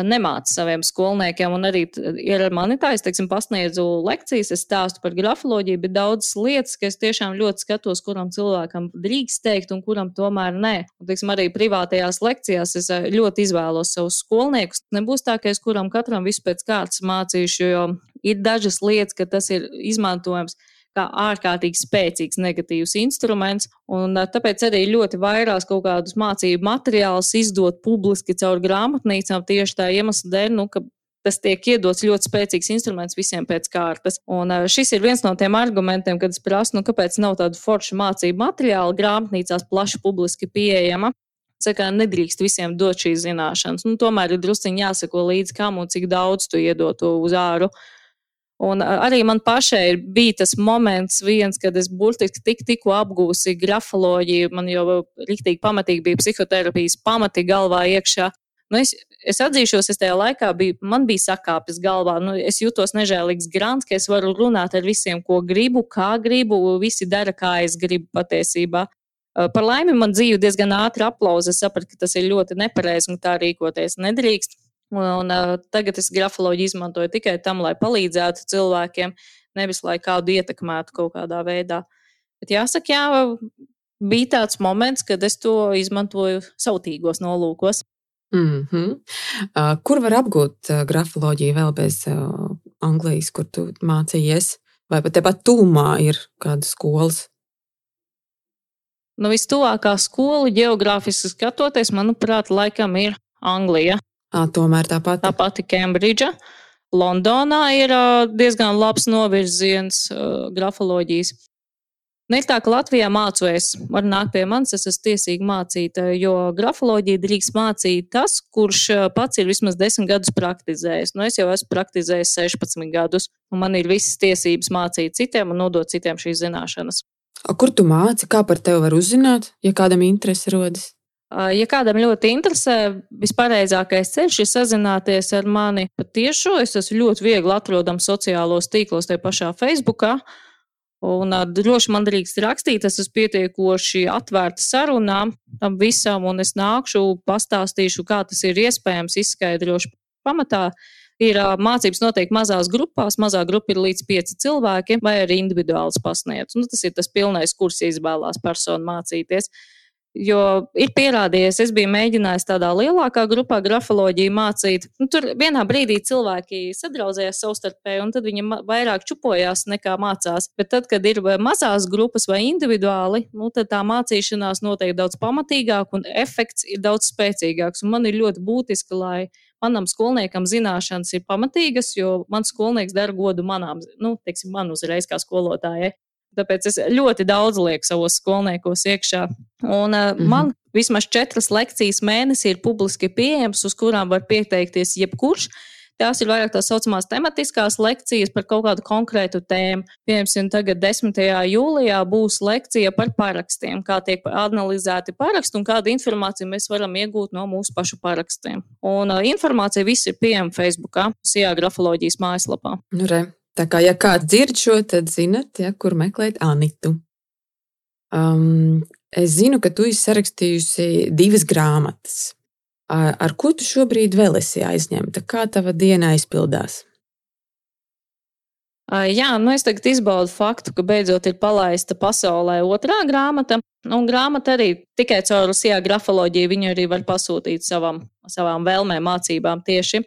nemāca saviem skolniekiem. Un arī ir ar mani tā, es teiksim, pasniedzu lekcijas, es stāstu par grafoloģiju, bet daudzas lietas, ka es tiešām ļoti skatos, kuram cilvēkam drīkst teikt un kuram tomēr nē. Un, teiksim, arī privātajās lekcijās es ļoti izvēlos savus skolniekus. Nebūs tā, ka es kuram katram visu pēc kārtas mācīšu, jo ir dažas lietas, ka tas ir izmantojams kā ārkārtīgi spēcīgs negatīvs instruments. Un, tāpēc arī ļoti vairās kaut kādus mācību materiālus izdot publiski caur grāmatnīcām tieši tā iemesla dēļ, nu, ka tas tiek iedots ļoti spēcīgs instruments visiem pēc kārtas. Un šis ir viens no tiem argumentiem, kad es prasu, nu, kāpēc nav tādu foršu mācību materiālu grāmatnīcās plaši publiski pieejama. Saka, nedrīkst visiem dot šīs zināšanas. Nu, tomēr ir drusciņi jāsako līdzi, kam un cik daudz tu iedot uz āru. Un arī man pašai bija tas moments, viens, kad es burtiski tik, tikko apgūsi grafoloģiju, man jau rīktīgi pamatīgi bija psihoterapijas pamati galvā iekšā. Nu, es, es atzīšos, es tajā laikā biju, man bija sakāpes galvā. Nu, es jūtos nežēlīgs grants, ka es varu runāt ar visiem, ko gribu, kā gribu. Visi dara, kā es gribu patiesībā. Par laimi man dzīve diezgan ātri aplauza. Es sapratu, ka tas ir ļoti nepareizi un tā rīkoties nedrīkst. Un, uh, tagad es grafoloģiju izmantoju tikai tam, lai palīdzētu cilvēkiem, nevis lai kādu ietekmētu kaut kādā veidā. Bet jāsaka, jā, bija tāds moments, kad es to izmantoju sautīgos nolūkos. Mm -hmm. uh, kur var apgūt uh, grafoloģiju vēl bez uh, Anglijas, kur tu mācījies? Vai pat tepat tūmā ir kāda skolas? Nu, vistuvākā skola, geogrāfiski skatoties, manuprāt, laikam ir Anglija. À, tomēr tā pati. Tā pati Kembridža. Londonā ir diezgan labs novirziens grafoloģijas. Ne nu, tā, ka Latvijā mācos, var nākt pie manis, es esmu tiesīgi mācīt, jo grafoloģiju drīkst mācīt tas, kurš pats ir vismaz 10 gadus praktizējis. Nu, es jau esmu praktizējis 16 gadus, un man ir visas tiesības mācīt citiem un nodot citiem šīs zināšanas. Kur tu māci, kā par tevi var uzzināt, ja kādam interesi rodas? Ja kādam ļoti interesē, vispareizākais ceļš ir sazināties ar mani patiešo. Es esmu ļoti viegli atrodams sociālos tīklos, tie pašā Facebookā. Un droši man drīkst rakstīt, es esmu pietiekoši atvērta sarunām tam visam, un es nākšu, pastāstīšu, kā tas ir iespējams, izskaidrošu. Pamatā ir mācības noteikti mazās grupās, mazā grupa ir līdz pieci cilvēki, vai arī individuāls pasniedz. Nu, tas ir tas pilnais kurs, ja izvēlās personu mācīties. Uh, Jo ir pierādījies, es biju mēģinājis tādā lielākā grupā grafoloģiju mācīt. Nu, tur vienā brīdī cilvēki sadraudzējās savstarpēji, un tad viņi vairāk čupojās nekā mācās. Bet tad, kad ir mazās grupas vai individuāli, nu, tad tā mācīšanās notiek daudz pamatīgāk un efekts ir daudz spēcīgāks. Un man ir ļoti būtiski, lai manam skolniekam zināšanas ir pamatīgas, jo mans skolnieks dara godu manām, nu, teiksim, man uzreiz kā skolotājai. Tāpēc es ļoti daudz lieku savos skolniekos iekšā. Un, uh, mm -hmm. Man vismaz četras lekcijas mēnesī ir publiski pieejamas, uz kurām var pieteikties jebkurš. Tās ir vairāk tā saucamās tematiskās lekcijas par kaut kādu konkrētu tēmu. Piemēram, tagad 10. jūlijā būs lekcija par parakstiem, kā tiek analizēti paraksti un kādu informāciju mēs varam iegūt no mūsu pašu parakstiem. Un uh, informācija viss ir pieejama Facebookā, SIA grafoloģijas mājaslapā. Nu, re. Tā kā, ja kāds dzird šo, tad zinat, ja, kur meklēt Anitu. Um, es zinu, ka tu esi sarakstījusi divas grāmatas. Ar, ar ko tu šobrīd vēl esi aizņemta? Kā tava diena aizpildās? Jā, nu es tagad izbaudu faktu, ka beidzot ir palaista pasaulē otrā grāmata. Un grāmata arī tikai caur Rusijā grafoloģiju viņu arī var pasūtīt savam, savām vēlmēm, mācībām tieši.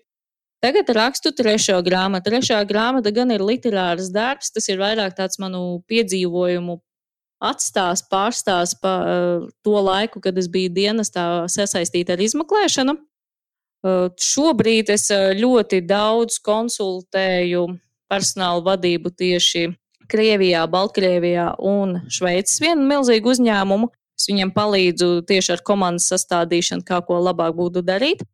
Tagad rakstu trešo grāmatu. Trešā grāmata gan ir literārs darbs, tas ir vairāk tāds manu piedzīvojumu atstās, pārstās pa uh, to laiku, kad es biju dienestā sasaistīta ar izmeklēšanu. Uh, šobrīd es ļoti daudz konsultēju personāla vadību tieši Krievijā, Baltkrievijā un Šveices vienu milzīgu uzņēmumu. Es viņiem palīdzu tieši ar komandas sastādīšanu, kā ko labāk būtu darīt.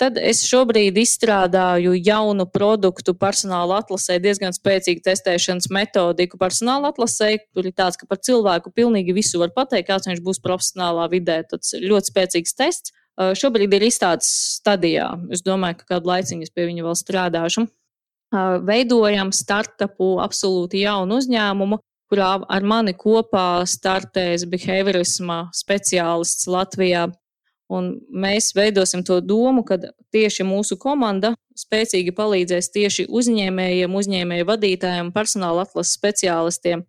Tad es šobrīd izstrādāju jaunu produktu personāla atlasē, diezgan spēcīgu testēšanas metodiku personāla atlasē. Tur ir tāds, ka par cilvēku pilnīgi visu var pateikt, kāds viņš būs profesionālā vidē. Tas ir ļoti spēcīgs tests. Šobrīd ir izstādes stadijā. Es domāju, ka kādu laiciņu es pie viņa vēl strādāšu. Veidojam startupu absolūti jaunu uzņēmumu, kurā ar mani kopā startēs behaviorisma speciālists Latvijā Un mēs veidosim to domu, ka tieši mūsu komanda spēcīgi palīdzēs tieši uzņēmējiem, uzņēmēju vadītājiem, personāla atlases speciālistiem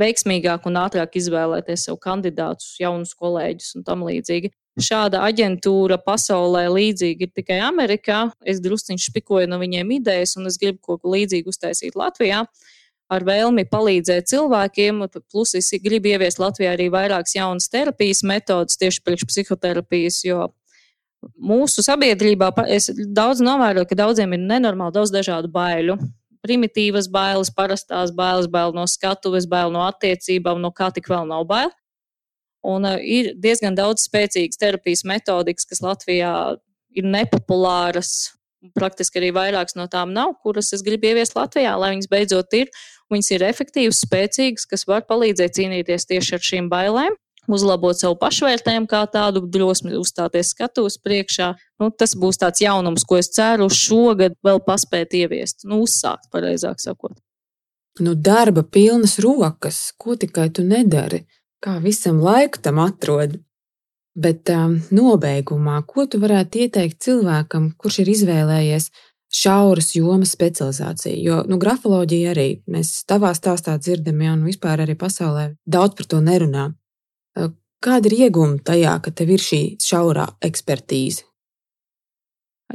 veiksmīgāk un ātrāk izvēlēties sev kandidātus, jaunus kolēģus un tam līdzīgi. Šāda aģentūra pasaulē līdzīga ir tikai Amerikā. Es drusciņš špikoju no viņiem idejas, un es gribu kaut ko līdzīgu uztaisīt Latvijā. Uh, ar vēlmi palīdzēt cilvēkiem. Plus es gribu ieviest Latvijā arī vairākas jaunas terapijas metodas tieši priekš psihoterapijas, jo mūsu sabiedrībā es daudz novēroju, ka daudziem ir nenormāli daudz dažādu baiļu. Primitīvas bailes, parastās bailes, bail no skatuves, bail no attiecībām, no kā tik vēl nav bail. Un uh, ir diezgan daudz spēcīgas terapijas metodikas, kas Latvijā ir nepopulāras. Praktiski arī vairākas no tām nav, kuras es gribu ieviest Latvijā, lai viņas beidzot ir. Viņas ir efektīvas, spēcīgas, kas var palīdzēt cīnīties tieši ar šīm bailēm uzlabot savu pašvērtējumu, kā tādu drosmi uzstāties skatuves priekšā. Nu, tas būs tāds jaunums, ko es ceru šogad vēl paspēt ieviest, nu, uzsākt, pareizāk sakot. Nu, darba pilnas rokas, ko tikai tu nedari, kā visam laiku tam atrod. Bet um, nobeigumā, ko tu varētu ieteikt cilvēkam, kurš ir izvēlējies šauras jomas specializācija. Jo nu, grafoloģija arī mēs tavā stāstā dzirdam, ja un vispār arī pasaulē daudz par to nerunā. Kāda ir iegūma tajā, ka tev ir šī šaurā ekspertīze?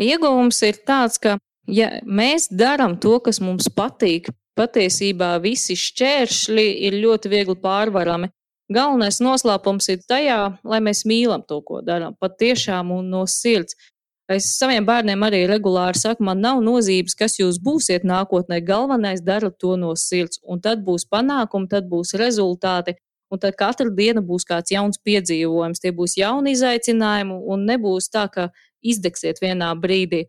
Iegūms ir tāds, ka ja mēs darām to, kas mums patīk, patiesībā visi šķēršļi ir ļoti viegli pārvarami. Galvenais noslēpums ir tajā, lai mēs mīlam to, ko darām, patiešām un no sirds. Es saviem bērniem arī regulāri saku, man nav nozīmes, kas jūs būsiet nākotnē. Galvenais dara to no sirds, un tad būs panākumi, tad būs rezultāti. Un tad katra diena būs kāds jauns piedzīvojums, tie būs jauni izaicinājumi, un nebūs tā, ka izdegsiet vienā brīdī.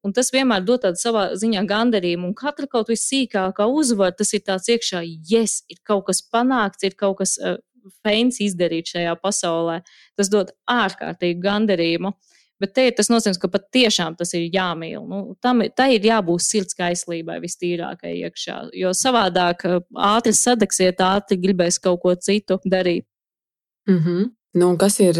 Un tas vienmēr dod tādu savā ziņā gandarījumu, un katra kaut kas sīkākā uzvar, tas ir tāds iekšā, yes, ir kaut kas panākts, ir kaut kas uh, feins izdarīts šajā pasaulē. Tas dod ārkārtīgu gandarījumu. Uh, Bet te tas nozīmes, ka patiešām tas ir jāmīl. Nu, tam tā ir jābūt sirds kaislībai vistīrākai iekšā. Jo savādāk ātri sadegsiet, ātri gribēs kaut ko citu darīt. Mm -hmm. nu, kas ir,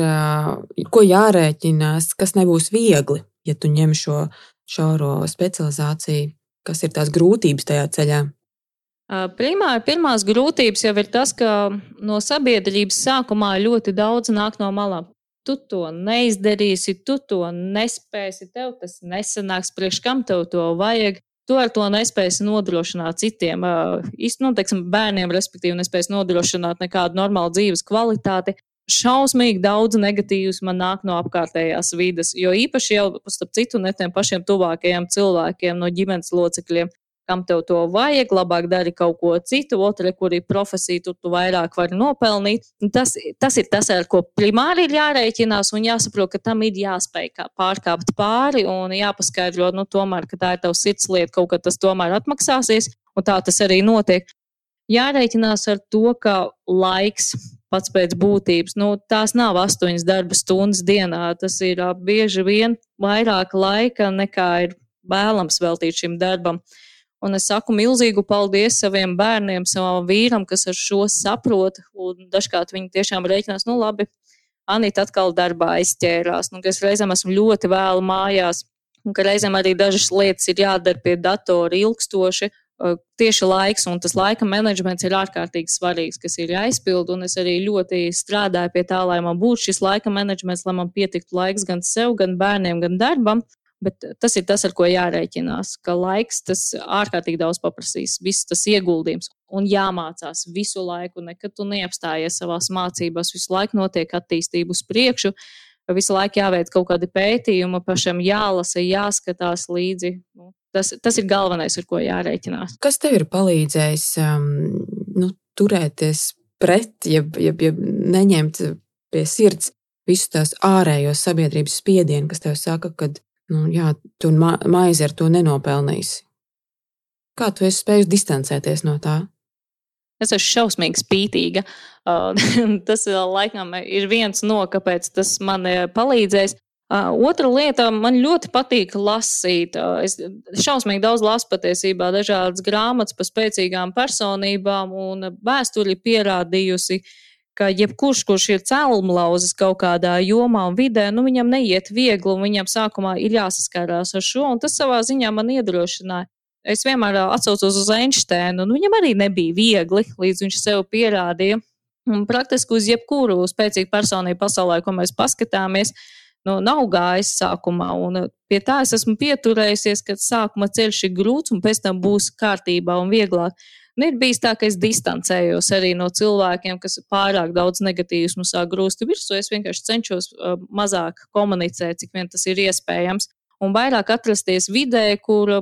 ko jārēķinās, kas nebūs viegli, ja tu ņem šo šauro specializāciju? Kas ir tās grūtības tajā ceļā? Primāri pirmās grūtības jau ir tas, ka no sabiedrības sākumā ļoti daudz nāk no malām. Tu to neizdarīsi, tu to nespēsi, tev tas nesanāks, priekš kam tev to vajag. Tu ar to nespēsi nodrošināt citiem, nu, teiksim, bērniem, respektīvi, nespēsi nodrošināt nekādu normālu dzīves kvalitāti. Šausmīgi daudz negatīvas man nāk no apkārtējās vidas, jo īpaši jau starp citu ne tiem pašiem tuvākajiem cilvēkiem, no ģimenes locekļiem kam tev to vajag, labāk dari kaut ko citu, otra, kur ir profesija, tur tu vairāk vari nopelnīt. Tas, tas ir tas, ar ko primāri ir jārēķinās un jāsaprot, ka tam ir jāspēj pārkāpt pāri un jāpaskaidro, nu, tomēr, ka tā ir tavs sirds lieta, kaut kad tas tomēr atmaksāsies, un tā tas arī notiek. Jārēķinās ar to, ka laiks pats pēc būtības. Nu, tās nav astoņas darba stundas dienā. Tas ir uh, bieži vien vairāk laika nekā ir vēlams veltīt šim darbam. Un es saku milzīgu paldies saviem bērniem, savam vīram, kas ar šo saprot. Dažkārt viņi tiešām rēķinās, nu labi, Anita atkal darbā aizķērās, nu, es reizēm esmu ļoti vēlu mājās, un ka reizēm arī dažas lietas ir jādara pie datora ilgstoši. Tieši laiks un tas laika menedžments ir ārkārtīgi svarīgs, kas ir jāizpild. Es arī ļoti strādāju pie tā, lai man būtu šis laika menedžments, lai man pietiktu laiks gan sev, gan bērniem, gan darbam. Bet tas ir tas, ar ko jārēķinās, ka laiks tas ārkārtīgi daudz paprasīs, viss tas ieguldījums un jāmācās visu laiku. Nekad tu neapstājies savās mācībās, visu laiku notiek attīstība uz priekšu, visu laiku jāveic kaut kādi pētījumi, pašam jālasa, jāskatās līdzi. Nu, tas, tas ir galvenais, ar ko jārēķinās. Kas tev ir palīdzējis um, nu, turēties pret, jeb, jeb, jeb neņemt pie sirds visus tās ārējos sabiedrības spiedienu, kas tev saka, ka Nu, jā, tu ma maizi ar to nenopelnīsi. Kā tu esi spējis distancēties no tā? Es esmu šausmīgi spītīga. Uh, [laughs] tas laikam ir viens no, kāpēc tas man palīdzēs. Uh, otra lieta, man ļoti patīk lasīt. Uh, es šausmīgi daudz lasu patiesībā dažādas grāmatas par spēcīgām personībām, un vēsture pierādījusi, uh, ka jebkurš, kurš ir cēlumlauzis kaut kādā jomā un vidē, nu, viņam neiet viegli, un viņam sākumā ir jāsaskarās ar šo, un tas savā ziņā man iedrošināja. Es vienmēr atcaucos uz Einsteinu, un viņam arī nebija viegli, līdz viņš sev pierādīja. Un praktiski uz jebkuru spēcīgu personību pasaulē, ko mēs paskatāmies, nu, nav gājis sākumā. Un pie tā es esmu pieturējusies, ka sākuma ceļš ir grūts, un pēc tam būs kārtībā un vieglāk. Un ir bijis tā, ka es distancējos arī no cilvēkiem, kas pārāk daudz negatīvas sāk grūst virsū. Es vienkārši cenšos uh, mazāk komunicēt, cik vien tas ir iespējams, un vairāk atrasties vidē, kur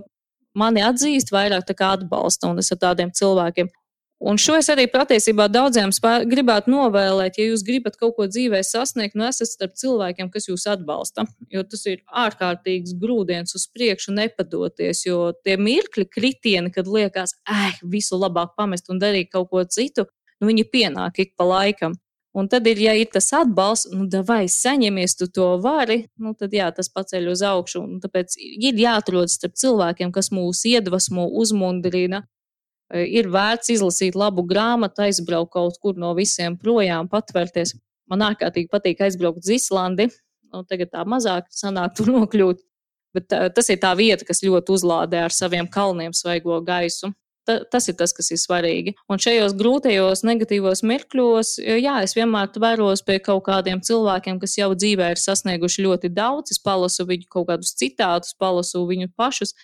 mani atzīst, vairāk atbalsta, un es ar tādiem cilvēkiem Un šo es arī patiesībā daudziem gribētu novēlēt, ja jūs gribat kaut ko dzīvē sasniegt, nu esat starp cilvēkiem, kas jūs atbalsta. Jo tas ir ārkārtīgs grūdienis uz priekšu, nepadoties. Jo tie mirkļi, kritieni, kad liekas, eh, visu labāk pamest un darīt kaut ko citu, nu viņi pienāk ik pa laikam. Un tad ir, ja ir tas atbalsts, nu, vai saņemies, tu to vari, nu, tad jā, tas paceļ uz augšu. Un tāpēc ir jāatrod starp cilvēkiem, kas mūs iedvesmo, uzmundrina ir vērts izlasīt labu grāmatu, aizbraukt kaut kur no visiem projām, patvērties. Man ārkārtīgi patīk aizbraukt uz Islandi. Nu, tagad tā mazāk sanāk tur [laughs] nokļūt. Bet uh, tas ir tā vieta, kas ļoti uzlādē ar saviem kalniem svaigo gaisu. Ta, tas ir tas, kas ir svarīgi. Un šajos grūtajos, negatīvos mirkļos, jā, es vienmēr vēros pie kaut kādiem cilvēkiem, kas jau dzīvē ir sasnieguši ļoti daudz. Es palasu viņu kaut kādus citātus, palasu viņu pašus,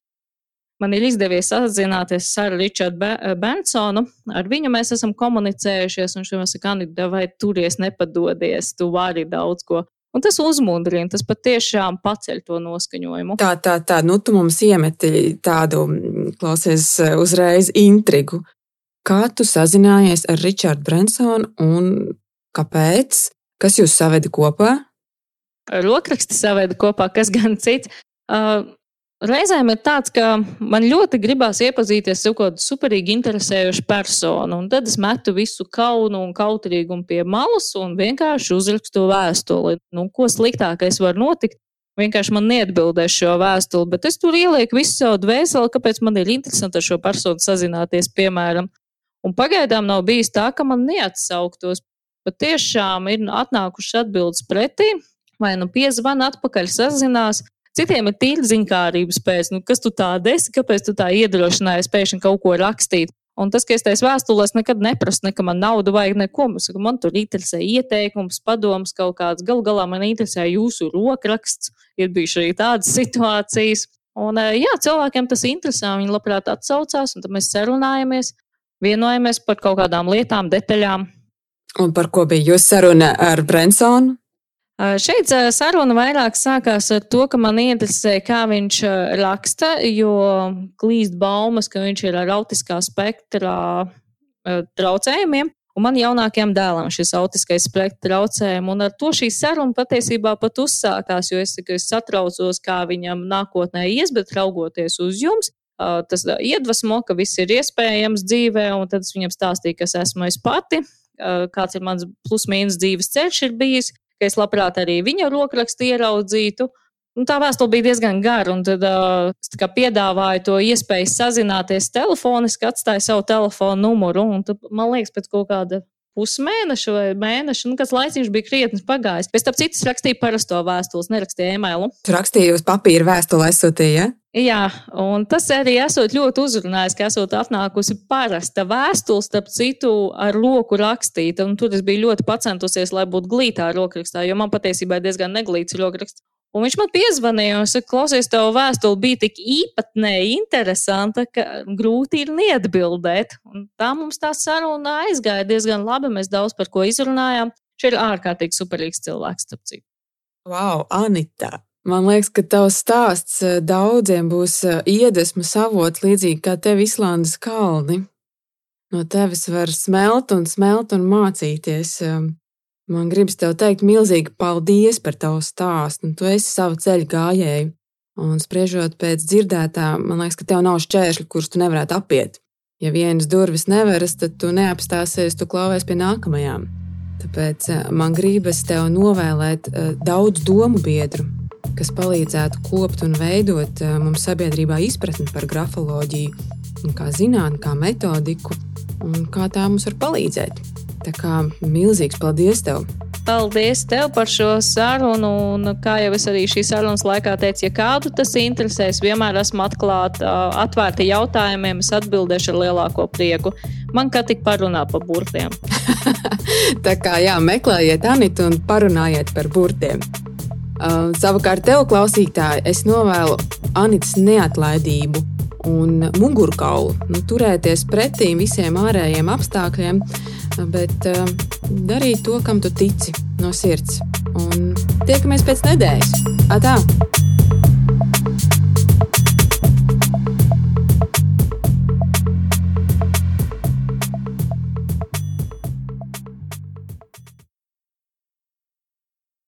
Man ir izdevies sazināties ar Ričardu eh, Bensonu. Ar viņu mēs esam komunicējušies, un viņš saka, Anita, vai turies nepadodies, tu vari daudz ko. Un tas uzmundrina, tas patiešām paceļ to noskaņojumu. Tā, tā, tā, nu tu mums iemeti tādu, klausies, uzreiz intrigu. Kā tu sazinājies ar Ričardu Brensonu un kāpēc? Kas jūs saveda kopā? Rokraksti saveda kopā, kas gan cits. Uh, Reizēm ir tāds, ka man ļoti gribās iepazīties ar kādu superīgi interesējošu personu, un tad es metu visu kaunu un kautrīgumu pie malas un vienkārši uzrakstu vēstuli. Nu, ko sliktākais var notikt? Vienkārši man neatbildēs šo vēstuli, bet es tur ielieku visu savu dvēseli, kāpēc man ir interesanti ar šo personu sazināties, piemēram. Un pagaidām nav bijis tā, ka man neatsauktos, bet tiešām ir atnākušas atbildes pretī, vai nu piezvana atpakaļ, sazinās, Citiem ir tīri ziņkārības pēc, nu, kas tu tāda esi, kāpēc tu tā iedrošinājies pēkšņi kaut ko rakstīt. Un tas, ka es teicu vēstulēs, nekad neprasu, ne, ka man naudu vajag neko. Saku, man tur interesē ieteikums, padoms kaut kāds. Galu galā man interesē jūsu rokraksts. Ir bijuši arī tādas [laughs] situācijas. Un, jā, cilvēkiem tas interesē. Viņi labprāt atsaucās, un tad mēs sarunājamies, vienojamies par kaut kādām lietām, detaļām. Un par ko bija jūsu saruna ar Brensonu? Šeit saruna vairāk sākās ar to, ka man interesē, kā viņš raksta, jo klīst baumas, ka viņš ir ar autiskā spektra traucējumiem. Un man jaunākajam dēlam šis autiskais spektra traucējums, un ar to šī saruna patiesībā pat uzsākās, jo es tikai satraucos, kā viņam nākotnē ies, bet raugoties uz jums, tas iedvesmo, ka viss ir iespējams dzīvē, un tad es viņam stāstīju, kas esmu es pati, kāds ir mans plus-mínus dzīves ceļš ir bijis, ka es labprāt arī viņa rokrakstu ieraudzītu. Un tā vēstule bija diezgan gara, un tad uh, es piedāvāju to iespēju sazināties telefoniski, atstāju savu telefonu numuru. Tad, man liekas, pēc kaut kāda pusmēneša vai mēneša, nu, kas laiciņš bija krietni pagājis. Pēc tam citas rakstīja parasto vēstules, nerakstīja e-mailu. Tu rakstīji uz papīra vēstuli, aizsūtīja? Ja? Jā, un tas arī esot ļoti uzrunājis, ka esot atnākusi parasta vēstule, starp citu, ar roku rakstīta. Tur es biju ļoti pacentusies, lai būtu glītā rokrakstā, jo man patiesībā ir diezgan neglīts rokraksts. Un viņš man piezvanīja un saka, klausies, tev vēstule bija tik īpatnēji interesanta, ka grūti ir neatbildēt. Un tā mums tā saruna aizgāja diezgan labi. Mēs daudz par ko izrunājām. Viņš ir ārkārtīgi superīgs cilvēks, starp citu. Wow, Anita! Man liekas, ka tavs stāsts eh, daudziem būs eh, iedvesmas avots, līdzīgi kā tev Islandes kalni. No tevis var smelt un smelt un mācīties. Man gribas tev teikt milzīgi paldies par tavu stāstu, un tu esi savu ceļu gājēju. Un spriežot pēc dzirdētā, man liekas, ka tev nav šķēršļi, kurus tu nevarētu apiet. Ja vienas durvis neveras, tad tu neapstāsies, tu klauvēs pie nākamajām. Tāpēc eh, man gribas tev novēlēt eh, daudz domu biedru, kas palīdzētu kopt un veidot eh, mums sabiedrībā izpratni par grafoloģiju, kā zinātnē, kā metodiku un kā tā mums var palīdzēt. Tā kā milzīgs paldies tev! Paldies tev par šo sarunu. Un, kā jau es arī šīs sarunas laikā teicu, ja kādu tas interesēs, vienmēr esmu atklāta, atvērta jautājumiem. Es atbildēšu ar lielāko prieku. Man kā tik parunā par burtiem. [laughs] Tā kā jā, meklējiet Anitu un parunājiet par burtiem. Uh, savukārt, tev, klausītāji, es novēlu Anitas neatlaidību un mugurkaulu, nu, turēties pretī visiem ārējiem apstākļiem, bet uh, darīt to, kam tu tici no sirds. Un tiekamies pēc nedēļas. Atā!